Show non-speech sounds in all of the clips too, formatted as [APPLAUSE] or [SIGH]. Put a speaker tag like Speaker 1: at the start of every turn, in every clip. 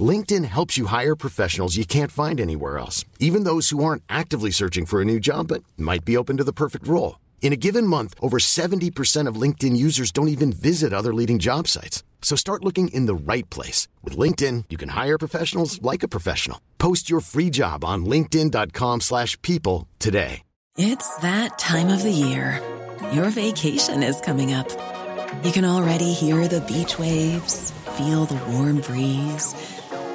Speaker 1: LinkedIn helps you hire professionals you can't find anywhere else, even those who aren't actively searching for a new job but might be open to the perfect role. In a given month, over 70% of LinkedIn users don't even visit other leading job sites. So start looking in the right place. With LinkedIn, you can hire professionals like a professional. Post your free job on linkedin.com slash people today.
Speaker 2: It's that time of the year. Your vacation is coming up. You can already hear the beach waves, feel the warm breeze,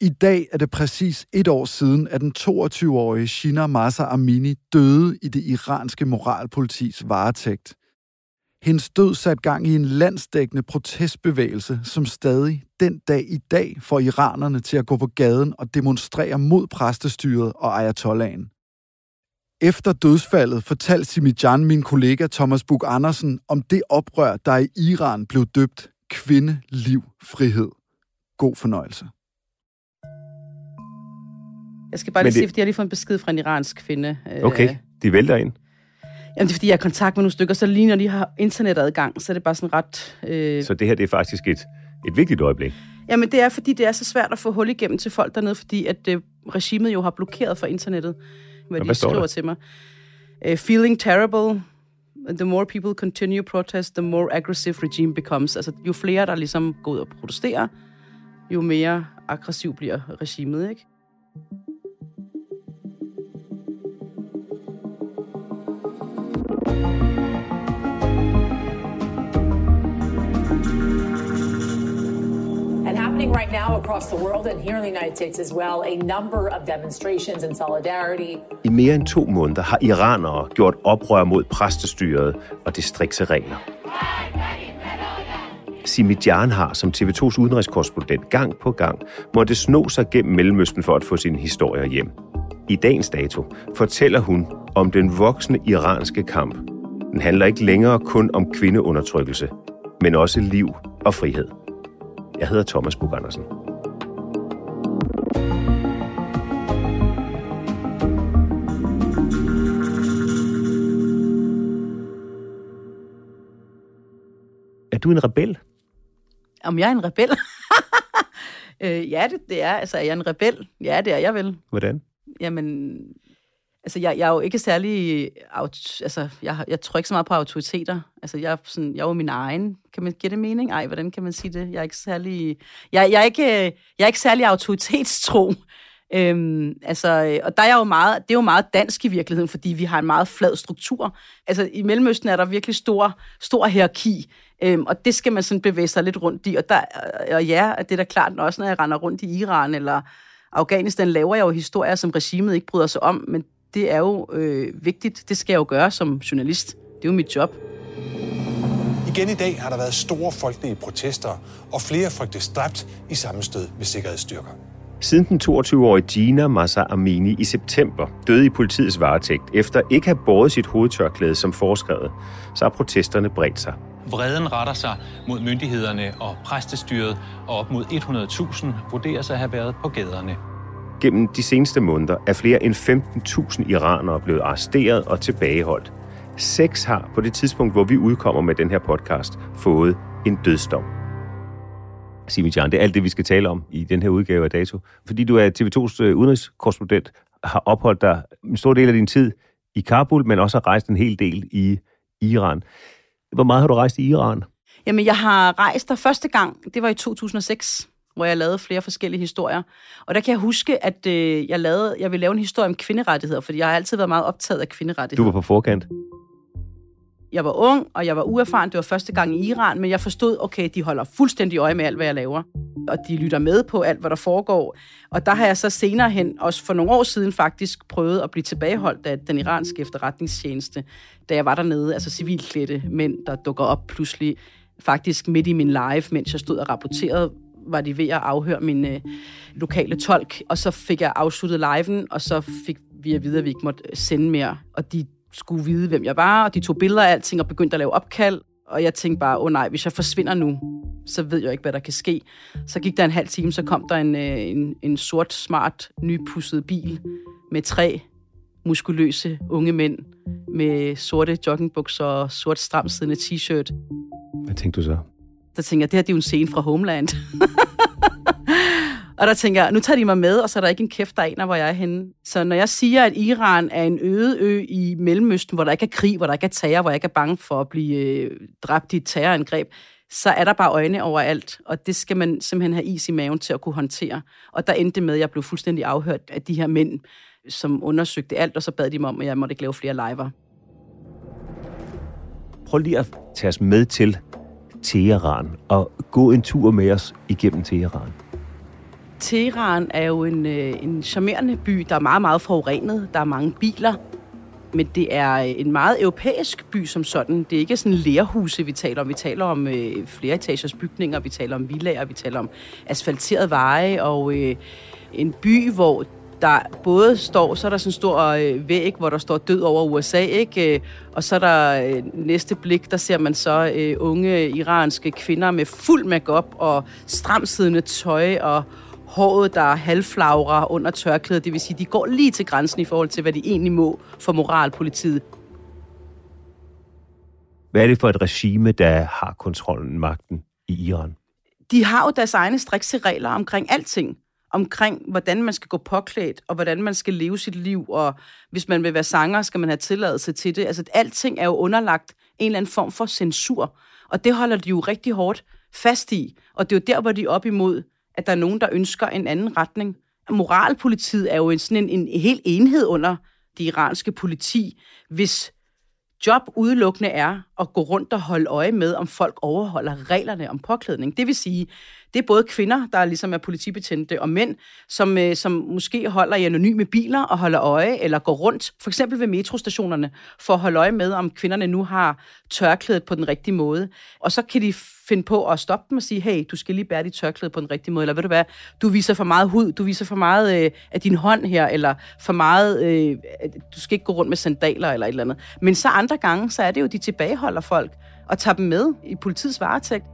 Speaker 3: I dag er det præcis et år siden, at den 22-årige Shina Masa Amini døde i det iranske moralpolitis varetægt. Hendes død satte gang i en landsdækkende protestbevægelse, som stadig den dag i dag får iranerne til at gå på gaden og demonstrere mod præstestyret og ayatollahen. Efter dødsfaldet fortalte Simijan min kollega Thomas Bug Andersen om det oprør, der i Iran blev døbt Kvinde, Liv, Frihed. God fornøjelse.
Speaker 4: Jeg skal bare lige det... sige, fordi jeg har lige fået en besked fra en iransk kvinde.
Speaker 5: Okay, de vælter ind.
Speaker 4: Jamen, det er fordi, jeg er i kontakt med nogle stykker, så lige når de har internetadgang, så er det bare sådan ret... Øh...
Speaker 5: Så det her, det er faktisk et, et vigtigt øjeblik?
Speaker 4: Jamen, det er, fordi det er så svært at få hul igennem til folk dernede, fordi at øh, regimet jo har blokeret for internettet, hvad, hvad de skriver der? til mig. Uh, feeling terrible, the more people continue protest, the more aggressive regime becomes. Altså, jo flere, der ligesom går ud og protesterer, jo mere aggressiv bliver regimet, ikke?
Speaker 6: Happening right now across the world and here in the United States as well. A number of demonstrations in solidarity.
Speaker 5: I mere end to måneder har iranere gjort oprør mod præstestyret og de strikse regler. Simi Jan har som TV2's udenrigskorrespondent gang på gang måtte sno sig gennem Mellemøsten for at få sin historie hjem. I dagens dato fortæller hun om den voksne iranske kamp. Den handler ikke længere kun om kvindeundertrykkelse, men også liv og frihed. Jeg hedder Thomas Bug Andersen. Er du en rebel?
Speaker 4: Om jeg er en rebel? [LAUGHS] øh, ja, det, det er. Altså, er jeg en rebel? Ja, det er jeg vel.
Speaker 5: Hvordan?
Speaker 4: Jamen, Altså, jeg, jeg er jo ikke særlig... Altså, jeg, jeg tror ikke så meget på autoriteter. Altså, jeg, er sådan, jeg er jo min egen. Kan man give det mening? Ej, hvordan kan man sige det? Jeg er ikke særlig... Jeg, jeg, er, ikke, jeg er ikke særlig autoritetstro. Øhm, altså, og der er jo meget, det er jo meget dansk i virkeligheden, fordi vi har en meget flad struktur. Altså, i Mellemøsten er der virkelig stor, stor hierarki, øhm, og det skal man sådan bevæge sig lidt rundt i. Og, der, og ja, det er da klart, også når jeg render rundt i Iran eller Afghanistan, laver jeg jo historier, som regimet ikke bryder sig om, men det er jo øh, vigtigt. Det skal jeg jo gøre som journalist. Det er jo mit job.
Speaker 7: Igen i dag har der været store folkelige protester, og flere frygtes dræbt i sammenstød med sikkerhedsstyrker.
Speaker 5: Siden den 22-årige Gina Massa Amini i september døde i politiets varetægt efter ikke at have båret sit hovedtørklæde som foreskrevet, så har protesterne bredt sig.
Speaker 8: Vreden retter sig mod myndighederne og præstestyret, og op mod 100.000 vurderes at have været på gaderne.
Speaker 5: Gennem de seneste måneder er flere end 15.000 iranere blevet arresteret og tilbageholdt. Seks har på det tidspunkt, hvor vi udkommer med den her podcast, fået en dødsdom. Simi Jan, det er alt det, vi skal tale om i den her udgave af Dato. Fordi du er TV2's øh, udenrigskorrespondent, har opholdt dig en stor del af din tid i Kabul, men også har rejst en hel del i Iran. Hvor meget har du rejst i Iran?
Speaker 4: Jamen, jeg har rejst der første gang, det var i 2006 hvor jeg lavede flere forskellige historier. Og der kan jeg huske, at øh, jeg, lavede, jeg ville lave en historie om kvinderettigheder, fordi jeg har altid været meget optaget af kvinderettigheder.
Speaker 5: Du var på forkant?
Speaker 4: Jeg var ung, og jeg var uerfaren. Det var første gang i Iran, men jeg forstod, okay, de holder fuldstændig øje med alt, hvad jeg laver. Og de lytter med på alt, hvad der foregår. Og der har jeg så senere hen, også for nogle år siden faktisk, prøvet at blive tilbageholdt af den iranske efterretningstjeneste, da jeg var dernede, altså civilklædte mænd, der dukker op pludselig, faktisk midt i min live, mens jeg stod og rapporterede, var de ved at afhøre min øh, lokale tolk, og så fik jeg afsluttet liven, og så fik vi at vide, at vi ikke måtte øh, sende mere. Og de skulle vide, hvem jeg var, og de tog billeder af alting og begyndte at lave opkald. Og jeg tænkte bare, åh oh, nej, hvis jeg forsvinder nu, så ved jeg ikke, hvad der kan ske. Så gik der en halv time, så kom der en, øh, en, en sort, smart, nypusset bil med tre muskuløse unge mænd med sorte joggingbukser og sort stramsiddende t-shirt.
Speaker 5: Hvad tænkte du så?
Speaker 4: Der tænker jeg, det her det er jo en scene fra Homeland. [LAUGHS] Og der tænker jeg, nu tager de mig med, og så er der ikke en kæft, der aner, hvor jeg er henne. Så når jeg siger, at Iran er en øde ø i Mellemøsten, hvor der ikke er krig, hvor der ikke er terror, hvor jeg ikke er bange for at blive øh, dræbt i et terrorangreb, så er der bare øjne overalt, og det skal man simpelthen have is i maven til at kunne håndtere. Og der endte med, at jeg blev fuldstændig afhørt af de her mænd, som undersøgte alt, og så bad de mig om, at jeg måtte ikke lave flere liver.
Speaker 5: Prøv lige at tage os med til Teheran og gå en tur med os igennem Teheran.
Speaker 4: Teheran er jo en, øh, en charmerende by, der er meget, meget forurenet. Der er mange biler, men det er øh, en meget europæisk by som sådan. Det er ikke sådan lærhuse, vi taler om. Vi taler om øh, flere etagers bygninger, vi taler om villager, vi taler om asfalterede veje, og øh, en by, hvor der både står, så er der sådan en stor øh, væg, hvor der står død over USA, ikke? Øh, og så er der øh, næste blik, der ser man så øh, unge iranske kvinder med fuld makeup og stramsiddende tøj og håret, der halvflagrer under tørklædet. Det vil sige, de går lige til grænsen i forhold til, hvad de egentlig må for moralpolitiet.
Speaker 5: Hvad er det for et regime, der har kontrollen, magten i Iran?
Speaker 4: De har jo deres egne strikse regler omkring alting omkring, hvordan man skal gå påklædt, og hvordan man skal leve sit liv, og hvis man vil være sanger, skal man have tilladelse til det. Altså, alting er jo underlagt en eller anden form for censur, og det holder de jo rigtig hårdt fast i, og det er jo der, hvor de er op imod, at der er nogen, der ønsker en anden retning. Moralpolitiet er jo en, sådan en, en hel enhed under det iranske politi, hvis job udelukkende er at gå rundt og holde øje med, om folk overholder reglerne om påklædning. Det vil sige, det er både kvinder, der ligesom er politibetjente, og mænd, som, øh, som måske holder i anonyme biler og holder øje, eller går rundt, for eksempel ved metrostationerne, for at holde øje med, om kvinderne nu har tørklædet på den rigtige måde. Og så kan de finde på at stoppe dem og sige, hey, du skal lige bære dit tørklæde på den rigtige måde, eller ved du hvad, du viser for meget hud, du viser for meget øh, af din hånd her, eller for meget, øh, du skal ikke gå rundt med sandaler eller et eller andet. Men så andre gange, så er det jo, de tilbageholder folk og tager dem med i politiets varetægt.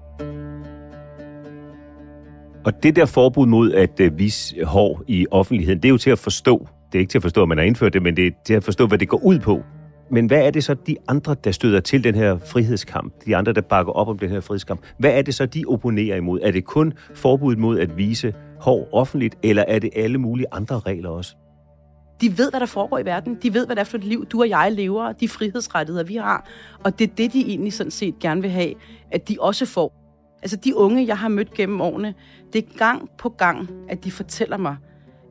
Speaker 5: Og det der forbud mod at øh, vise hår i offentligheden, det er jo til at forstå. Det er ikke til at forstå, at man har indført det, men det er til at forstå, hvad det går ud på. Men hvad er det så de andre, der støder til den her frihedskamp? De andre, der bakker op om den her frihedskamp. Hvad er det så, de opponerer imod? Er det kun forbuddet mod at vise hår offentligt, eller er det alle mulige andre regler også?
Speaker 4: De ved, hvad der foregår i verden. De ved, hvad det er for et liv, du og jeg lever, de frihedsrettigheder, vi har. Og det er det, de egentlig sådan set gerne vil have, at de også får. Altså de unge, jeg har mødt gennem årene, det er gang på gang, at de fortæller mig,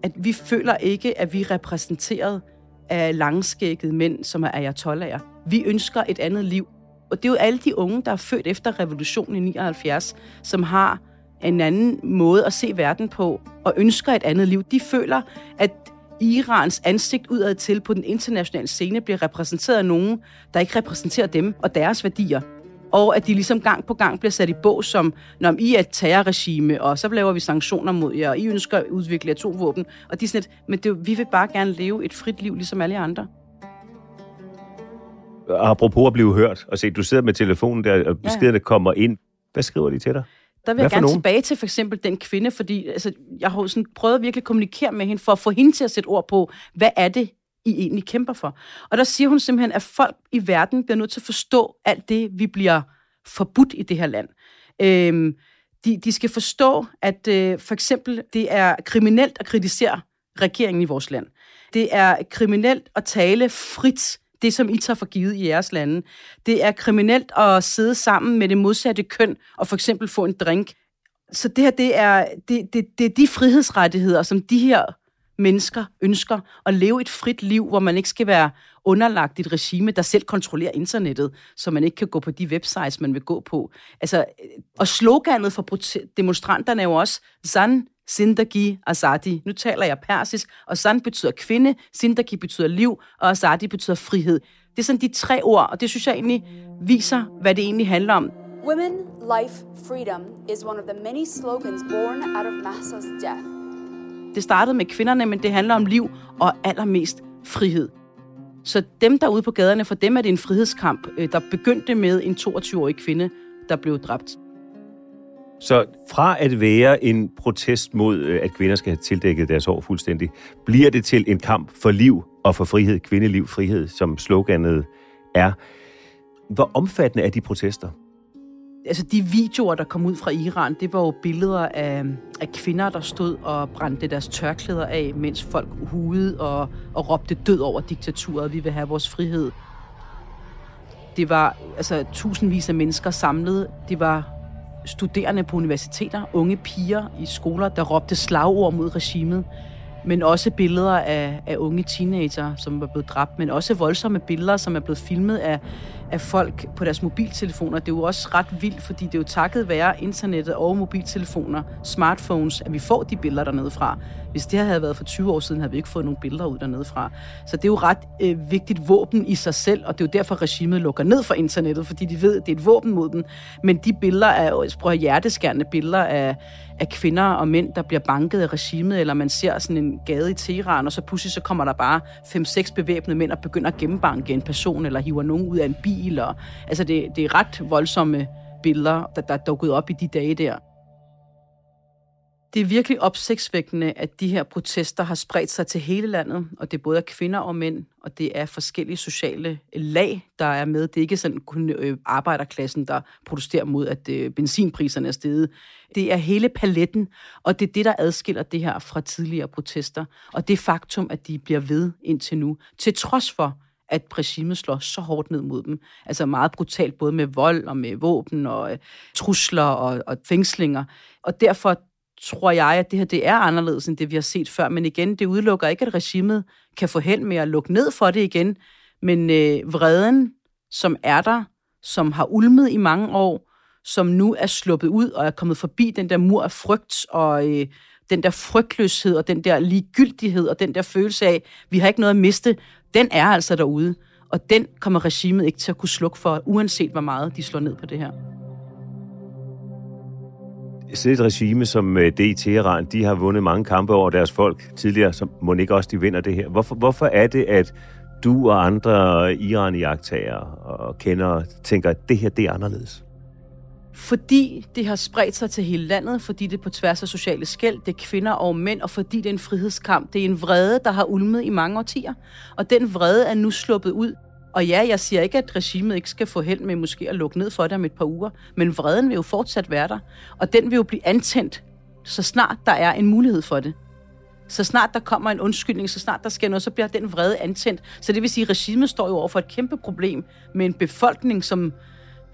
Speaker 4: at vi føler ikke, at vi er repræsenteret af langskækkede mænd, som er ayatollaher. Vi ønsker et andet liv. Og det er jo alle de unge, der er født efter revolutionen i 79, som har en anden måde at se verden på og ønsker et andet liv. De føler, at Irans ansigt udad til på den internationale scene bliver repræsenteret af nogen, der ikke repræsenterer dem og deres værdier og at de ligesom gang på gang bliver sat i bås som, når I er et terrorregime, og så laver vi sanktioner mod jer, og I ønsker at udvikle atomvåben, og de er sådan et, men det, vi vil bare gerne leve et frit liv, ligesom alle andre.
Speaker 5: Apropos at blive hørt, og se, du sidder med telefonen der, og beskederne ja. kommer ind. Hvad skriver de til dig?
Speaker 4: Der vil Hvad jeg gerne nogen? tilbage til for eksempel den kvinde, fordi altså, jeg har sådan prøvet at virkelig kommunikere med hende, for at få hende til at sætte ord på, hvad er det, i egentlig kæmper for. Og der siger hun simpelthen, at folk i verden bliver nødt til at forstå alt det, vi bliver forbudt i det her land. Øhm, de, de skal forstå, at øh, for eksempel det er kriminelt at kritisere regeringen i vores land. Det er kriminelt at tale frit, det som I tager for givet i jeres lande. Det er kriminelt at sidde sammen med det modsatte køn og for eksempel få en drink. Så det her, det er, det, det, det er de frihedsrettigheder, som de her mennesker ønsker at leve et frit liv, hvor man ikke skal være underlagt et regime, der selv kontrollerer internettet, så man ikke kan gå på de websites, man vil gå på. Altså, øh, og sloganet for demonstranterne er jo også Zan Sindagi Azadi. Nu taler jeg persisk, og Zan betyder kvinde, Sindagi betyder liv, og Azadi betyder frihed. Det er sådan de tre ord, og det synes jeg egentlig viser, hvad det egentlig handler om.
Speaker 9: Women, life, freedom is one of the many slogans born out of Mahsa's death.
Speaker 4: Det startede med kvinderne, men det handler om liv og allermest frihed. Så dem, der ude på gaderne, for dem er det en frihedskamp, øh, der begyndte med en 22-årig kvinde, der blev dræbt.
Speaker 5: Så fra at være en protest mod, øh, at kvinder skal have tildækket deres hår fuldstændig, bliver det til en kamp for liv og for frihed, kvindeliv, frihed, som sloganet er. Hvor omfattende er de protester?
Speaker 4: Altså de videoer, der kom ud fra Iran, det var jo billeder af, af kvinder, der stod og brændte deres tørklæder af, mens folk hudede og, og råbte død over diktaturet. Vi vil have vores frihed. Det var altså tusindvis af mennesker samlet. Det var studerende på universiteter, unge piger i skoler, der råbte slagord mod regimet men også billeder af, af unge teenager, som var blevet dræbt, men også voldsomme billeder, som er blevet filmet af, af folk på deres mobiltelefoner. Det er jo også ret vildt, fordi det er jo takket være internettet og mobiltelefoner, smartphones, at vi får de billeder dernede fra. Hvis det havde været for 20 år siden, havde vi ikke fået nogle billeder ud dernede fra. Så det er jo ret øh, vigtigt våben i sig selv, og det er jo derfor, regimet lukker ned for internettet, fordi de ved, at det er et våben mod dem. Men de billeder er jo hjerteskærende billeder af, af kvinder og mænd, der bliver banket af regimet, eller man ser sådan en gade i Teheran, og så pludselig så kommer der bare fem-seks bevæbnede mænd og begynder at gennembanke en person, eller hiver nogen ud af en bil. Og, altså det, det er ret voldsomme billeder, der, der er dukket op i de dage der. Det er virkelig opsigtsvækkende, at de her protester har spredt sig til hele landet, og det er både kvinder og mænd, og det er forskellige sociale lag, der er med. Det er ikke sådan kun øh, arbejderklassen, der protesterer mod, at øh, benzinpriserne er steget. Det er hele paletten, og det er det, der adskiller det her fra tidligere protester. Og det faktum, at de bliver ved indtil nu, til trods for, at regimet slår så hårdt ned mod dem. Altså meget brutalt, både med vold og med våben og øh, trusler og, og fængslinger. Og derfor tror jeg, at det her det er anderledes end det, vi har set før. Men igen, det udelukker ikke, at regimet kan få held med at lukke ned for det igen. Men øh, vreden, som er der, som har ulmet i mange år, som nu er sluppet ud og er kommet forbi den der mur af frygt og øh, den der frygtløshed og den der ligegyldighed og den der følelse af, vi har ikke noget at miste, den er altså derude. Og den kommer regimet ikke til at kunne slukke for, uanset hvor meget de slår ned på det her
Speaker 5: sidde et regime som øh, det i Teheran, de har vundet mange kampe over deres folk tidligere, så må ikke også de vinder det her. Hvorfor, hvorfor er det, at du og andre iran og kender tænker, at det her det er anderledes?
Speaker 4: Fordi det har spredt sig til hele landet, fordi det er på tværs af sociale skæld, det er kvinder og mænd, og fordi det er en frihedskamp. Det er en vrede, der har ulmet i mange årtier. Og den vrede er nu sluppet ud og ja, jeg siger ikke, at regimet ikke skal få held med måske at lukke ned for det om et par uger, men vreden vil jo fortsat være der, og den vil jo blive antændt, så snart der er en mulighed for det. Så snart der kommer en undskyldning, så snart der sker noget, så bliver den vrede antændt. Så det vil sige, at regimet står jo over for et kæmpe problem med en befolkning, som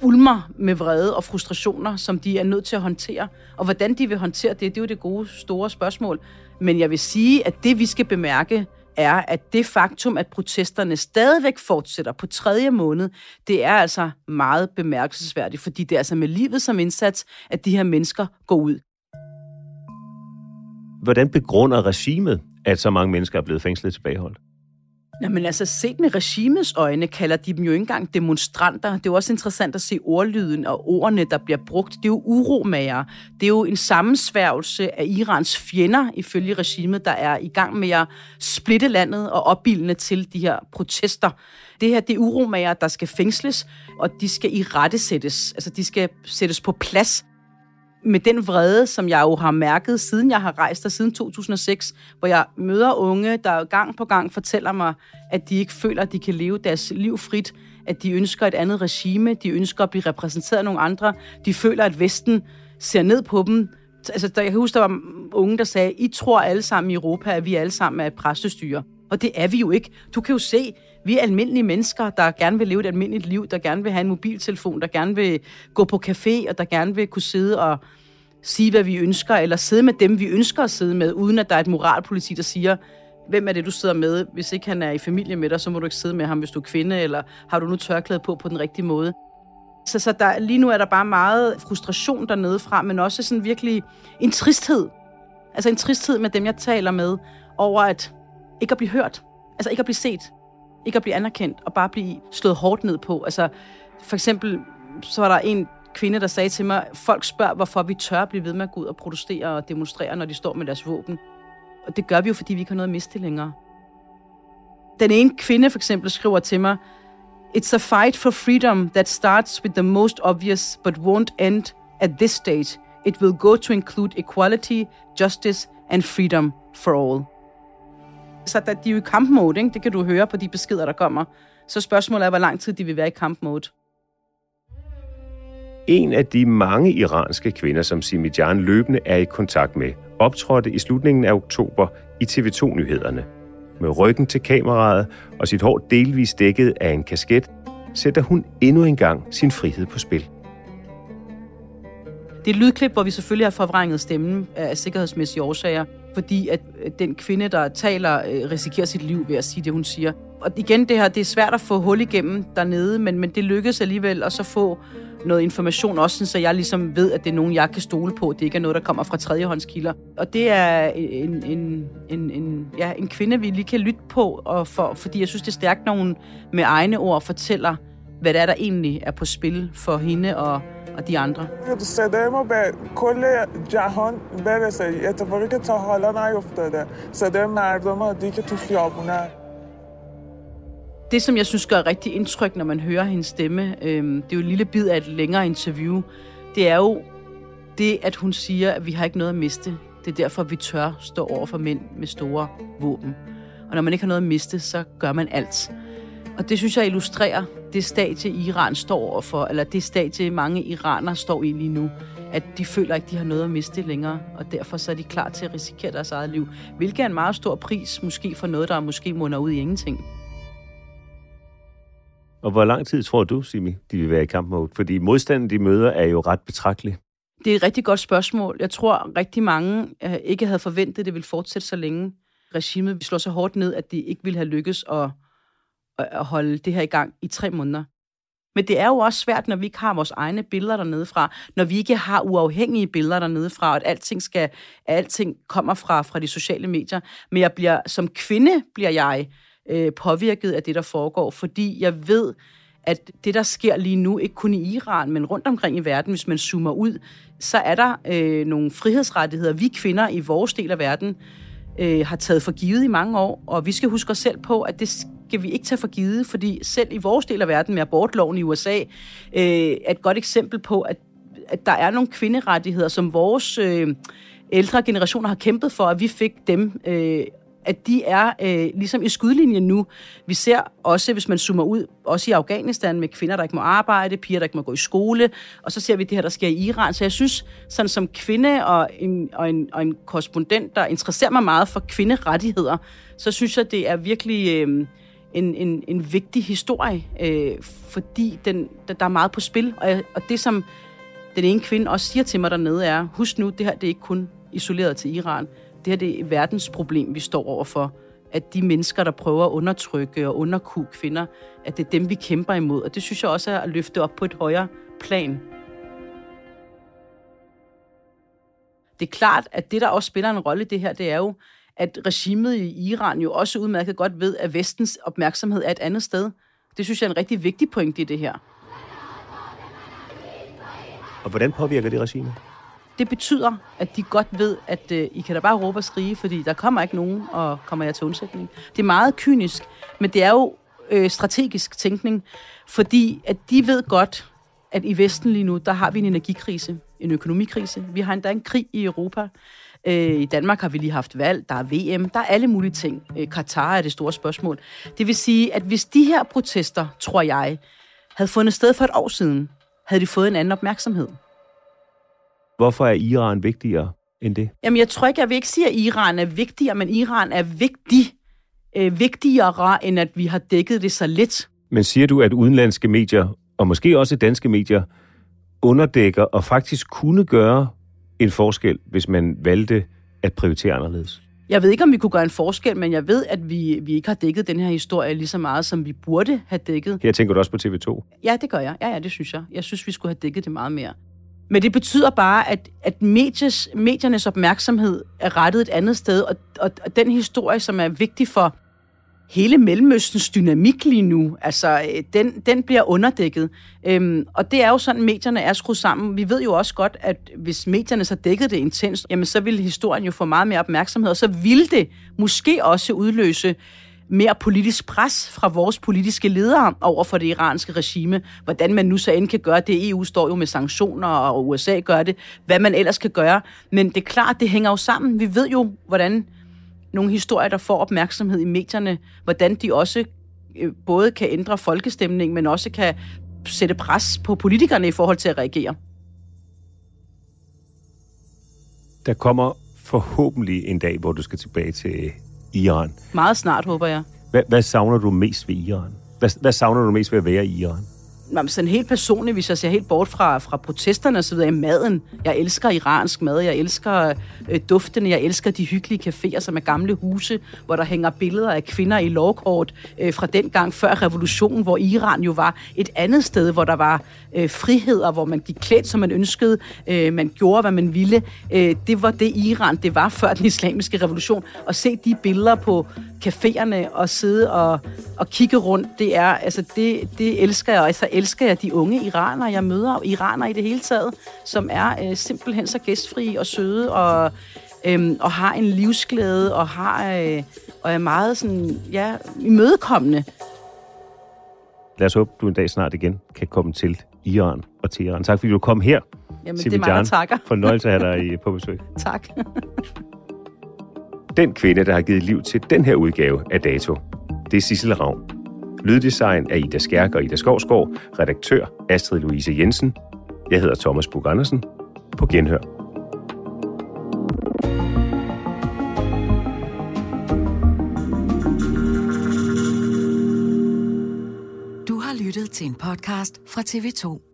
Speaker 4: ulmer med vrede og frustrationer, som de er nødt til at håndtere. Og hvordan de vil håndtere det, det er jo det gode store spørgsmål. Men jeg vil sige, at det vi skal bemærke, er, at det faktum, at protesterne stadigvæk fortsætter på tredje måned, det er altså meget bemærkelsesværdigt, fordi det er altså med livet som indsats, at de her mennesker går ud.
Speaker 5: Hvordan begrunder regimet, at så mange mennesker er blevet fængslet tilbageholdt?
Speaker 4: Jamen altså, set med regimets øjne kalder de dem jo ikke engang demonstranter. Det er jo også interessant at se ordlyden og ordene, der bliver brugt. Det er jo uromager. Det er jo en sammensværgelse af Irans fjender, ifølge regimet, der er i gang med at splitte landet og opbildende til de her protester. Det her, det er uromager, der skal fængsles, og de skal i rette sættes. Altså, de skal sættes på plads med den vrede, som jeg jo har mærket, siden jeg har rejst der siden 2006, hvor jeg møder unge, der gang på gang fortæller mig, at de ikke føler, at de kan leve deres liv frit, at de ønsker et andet regime, de ønsker at blive repræsenteret af nogle andre, de føler, at Vesten ser ned på dem. Altså, der, jeg kan huske, der var unge, der sagde, I tror alle sammen i Europa, at vi alle sammen er et præstestyre. Og det er vi jo ikke. Du kan jo se, vi er almindelige mennesker, der gerne vil leve et almindeligt liv, der gerne vil have en mobiltelefon, der gerne vil gå på café, og der gerne vil kunne sidde og sige, hvad vi ønsker, eller sidde med dem, vi ønsker at sidde med, uden at der er et moralpoliti, der siger, hvem er det, du sidder med? Hvis ikke han er i familie med dig, så må du ikke sidde med ham, hvis du er kvinde, eller har du nu tørklæde på på den rigtige måde? Så, så der, lige nu er der bare meget frustration dernede fra, men også sådan virkelig en tristhed. Altså en tristhed med dem, jeg taler med, over at ikke at blive hørt. Altså ikke at blive set. Ikke at blive anerkendt, og bare blive slået hårdt ned på. Altså for eksempel, så var der en kvinde, der sagde til mig, folk spørger, hvorfor vi tør blive ved med at gå ud og protestere og demonstrere, når de står med deres våben. Og det gør vi jo, fordi vi ikke har noget at miste længere. Den ene kvinde for eksempel skriver til mig, It's a fight for freedom that starts with the most obvious but won't end at this stage. It will go to include equality, justice and freedom for all. Så der, de er jo i kampmode, ikke? det kan du høre på de beskeder, der kommer. Så spørgsmålet er, hvor lang tid de vil være i kampmode.
Speaker 5: En af de mange iranske kvinder, som Simijan løbende er i kontakt med, optrådte i slutningen af oktober i TV2-nyhederne. Med ryggen til kameraet og sit hår delvis dækket af en kasket, sætter hun endnu engang sin frihed på spil.
Speaker 4: Det er et lydklip, hvor vi selvfølgelig har forvrænget stemmen af sikkerhedsmæssige årsager, fordi at Øh, den kvinde, der taler, øh, risikerer sit liv ved at sige det, hun siger. Og igen, det her, det er svært at få hul igennem dernede, men, men det lykkedes alligevel at så få noget information også, så jeg ligesom ved, at det er nogen, jeg kan stole på. Det ikke er noget, der kommer fra tredjehåndskilder. Og det er øh, en, en, en, en, ja, en kvinde, vi lige kan lytte på, og for, fordi jeg synes, det er stærkt, når hun med egne ord fortæller, hvad det er, der egentlig er på spil for hende og, og de andre.
Speaker 10: صدای ما به کل جهان برسه اتفاقی که تا حالا نیفتاده صدای مردم عادی که تو خیابونه
Speaker 4: det, som jeg synes gør rigtig indtryk, når man hører hendes stemme, øhm, det er jo en lille bid af et længere interview, det er jo det, at hun siger, at vi har ikke noget at miste. Det er derfor, vi tør stå over for mænd med store våben. Og når man ikke har noget at miste, så gør man alt. Og det synes jeg illustrerer det stadie, Iran står overfor, eller det stadie, mange iranere står i lige nu, at de føler ikke, de har noget at miste længere, og derfor så er de klar til at risikere deres eget liv, hvilket er en meget stor pris, måske for noget, der måske munder ud i ingenting.
Speaker 5: Og hvor lang tid tror du, Simi, de vil være i kampmode? Fordi modstanden, de møder, er jo ret betragtelig.
Speaker 4: Det er et rigtig godt spørgsmål. Jeg tror, rigtig mange øh, ikke havde forventet, at det ville fortsætte så længe. Regimet slår så hårdt ned, at det ikke ville have lykkes at, at holde det her i gang i tre måneder. Men det er jo også svært, når vi ikke har vores egne billeder dernede fra, når vi ikke har uafhængige billeder dernede fra, og at alting, skal, at alting kommer fra, fra de sociale medier. Men jeg bliver, som kvinde bliver jeg øh, påvirket af det, der foregår, fordi jeg ved, at det, der sker lige nu, ikke kun i Iran, men rundt omkring i verden, hvis man zoomer ud, så er der øh, nogle frihedsrettigheder, vi kvinder i vores del af verden øh, har taget for givet i mange år, og vi skal huske os selv på, at det skal vi ikke tage for givet, fordi selv i vores del af verden med abortloven i USA, øh, er et godt eksempel på, at, at der er nogle kvinderettigheder, som vores øh, ældre generationer har kæmpet for, at vi fik dem øh, at de er øh, ligesom i skudlinjen nu. Vi ser også, hvis man zoomer ud, også i Afghanistan med kvinder, der ikke må arbejde, piger, der ikke må gå i skole, og så ser vi det her, der sker i Iran. Så jeg synes, sådan som kvinde og en, og en, og en korrespondent, der interesserer mig meget for kvinderettigheder, så synes jeg, det er virkelig øh, en, en, en vigtig historie, øh, fordi den, der, der er meget på spil. Og, og det, som den ene kvinde også siger til mig dernede, er, husk nu, det her det er ikke kun isoleret til Iran det her det er et verdensproblem, vi står overfor. At de mennesker, der prøver at undertrykke og underkue kvinder, at det er dem, vi kæmper imod. Og det synes jeg også er at løfte op på et højere plan. Det er klart, at det, der også spiller en rolle i det her, det er jo, at regimet i Iran jo også udmærket godt ved, at vestens opmærksomhed er et andet sted. Det synes jeg er en rigtig vigtig point i det her.
Speaker 5: Og hvordan påvirker det regimet?
Speaker 4: det betyder, at de godt ved, at øh, I kan da bare råbe og skrige, fordi der kommer ikke nogen, og kommer jeg til undsætning. Det er meget kynisk, men det er jo øh, strategisk tænkning, fordi at de ved godt, at i Vesten lige nu, der har vi en energikrise, en økonomikrise. Vi har endda en krig i Europa. Øh, I Danmark har vi lige haft valg, der er VM, der er alle mulige ting. Øh, Katar er det store spørgsmål. Det vil sige, at hvis de her protester, tror jeg, havde fundet sted for et år siden, havde de fået en anden opmærksomhed.
Speaker 5: Hvorfor er Iran vigtigere end det?
Speaker 4: Jamen, jeg tror ikke, jeg vil ikke sige, at Iran er vigtigere, men Iran er vigtig, øh, vigtigere, end at vi har dækket det så lidt.
Speaker 5: Men siger du, at udenlandske medier, og måske også danske medier, underdækker og faktisk kunne gøre en forskel, hvis man valgte at prioritere anderledes?
Speaker 4: Jeg ved ikke, om vi kunne gøre en forskel, men jeg ved, at vi, vi ikke har dækket den her historie lige så meget, som vi burde have dækket.
Speaker 5: Her tænker du også på TV2?
Speaker 4: Ja, det gør jeg. Ja, ja, det synes jeg. Jeg synes, vi skulle have dækket det meget mere. Men det betyder bare, at, at medies, mediernes opmærksomhed er rettet et andet sted, og, og, og den historie, som er vigtig for hele Mellemøstens dynamik lige nu, altså, øh, den, den bliver underdækket. Øhm, og det er jo sådan, medierne er skruet sammen. Vi ved jo også godt, at hvis medierne så dækkede det intenst, jamen så ville historien jo få meget mere opmærksomhed, og så ville det måske også udløse mere politisk pres fra vores politiske ledere over for det iranske regime. Hvordan man nu så end kan gøre det. EU står jo med sanktioner, og USA gør det. Hvad man ellers kan gøre. Men det er klart, det hænger jo sammen. Vi ved jo, hvordan nogle historier, der får opmærksomhed i medierne, hvordan de også øh, både kan ændre folkestemningen, men også kan sætte pres på politikerne i forhold til at reagere.
Speaker 5: Der kommer forhåbentlig en dag, hvor du skal tilbage til Iran.
Speaker 4: Meget snart, håber jeg.
Speaker 5: Hvad, hvad savner du mest ved Iran? Hvad, hvad savner du mest ved at være i Iran?
Speaker 4: Jamen, sådan helt personligt, hvis jeg ser helt bort fra, fra protesterne og så videre, maden. Jeg elsker iransk mad, jeg elsker øh, duftene, jeg elsker de hyggelige caféer, som er gamle huse, hvor der hænger billeder af kvinder i lovkort øh, fra den gang før revolutionen, hvor Iran jo var et andet sted, hvor der var øh, friheder, hvor man gik klædt, som man ønskede, øh, man gjorde, hvad man ville. Øh, det var det Iran, det var før den islamiske revolution. Og se de billeder på caféerne og sidde og, og kigge rundt, det er, altså det, det elsker jeg, og så elsker jeg de unge iranere, jeg møder, iraner i det hele taget, som er øh, simpelthen så gæstfrie og søde og, øh, og har en livsglæde og har øh, og er meget sådan, ja, imødekommende.
Speaker 5: Lad os håbe, du en dag snart igen kan komme til Iran og Teheran. Tak fordi du kom her.
Speaker 4: Jamen, det er mig, der takker. [LAUGHS]
Speaker 5: Fornøjelse at have dig på besøg. [LAUGHS]
Speaker 4: tak.
Speaker 5: Den kvinde, der har givet liv til den her udgave af Dato, det er Sissel Ravn. Lyddesign af Ida Skærk og Ida Skovsgaard. Redaktør Astrid Louise Jensen. Jeg hedder Thomas Bug Andersen. På genhør.
Speaker 11: Du har lyttet til en podcast fra TV2.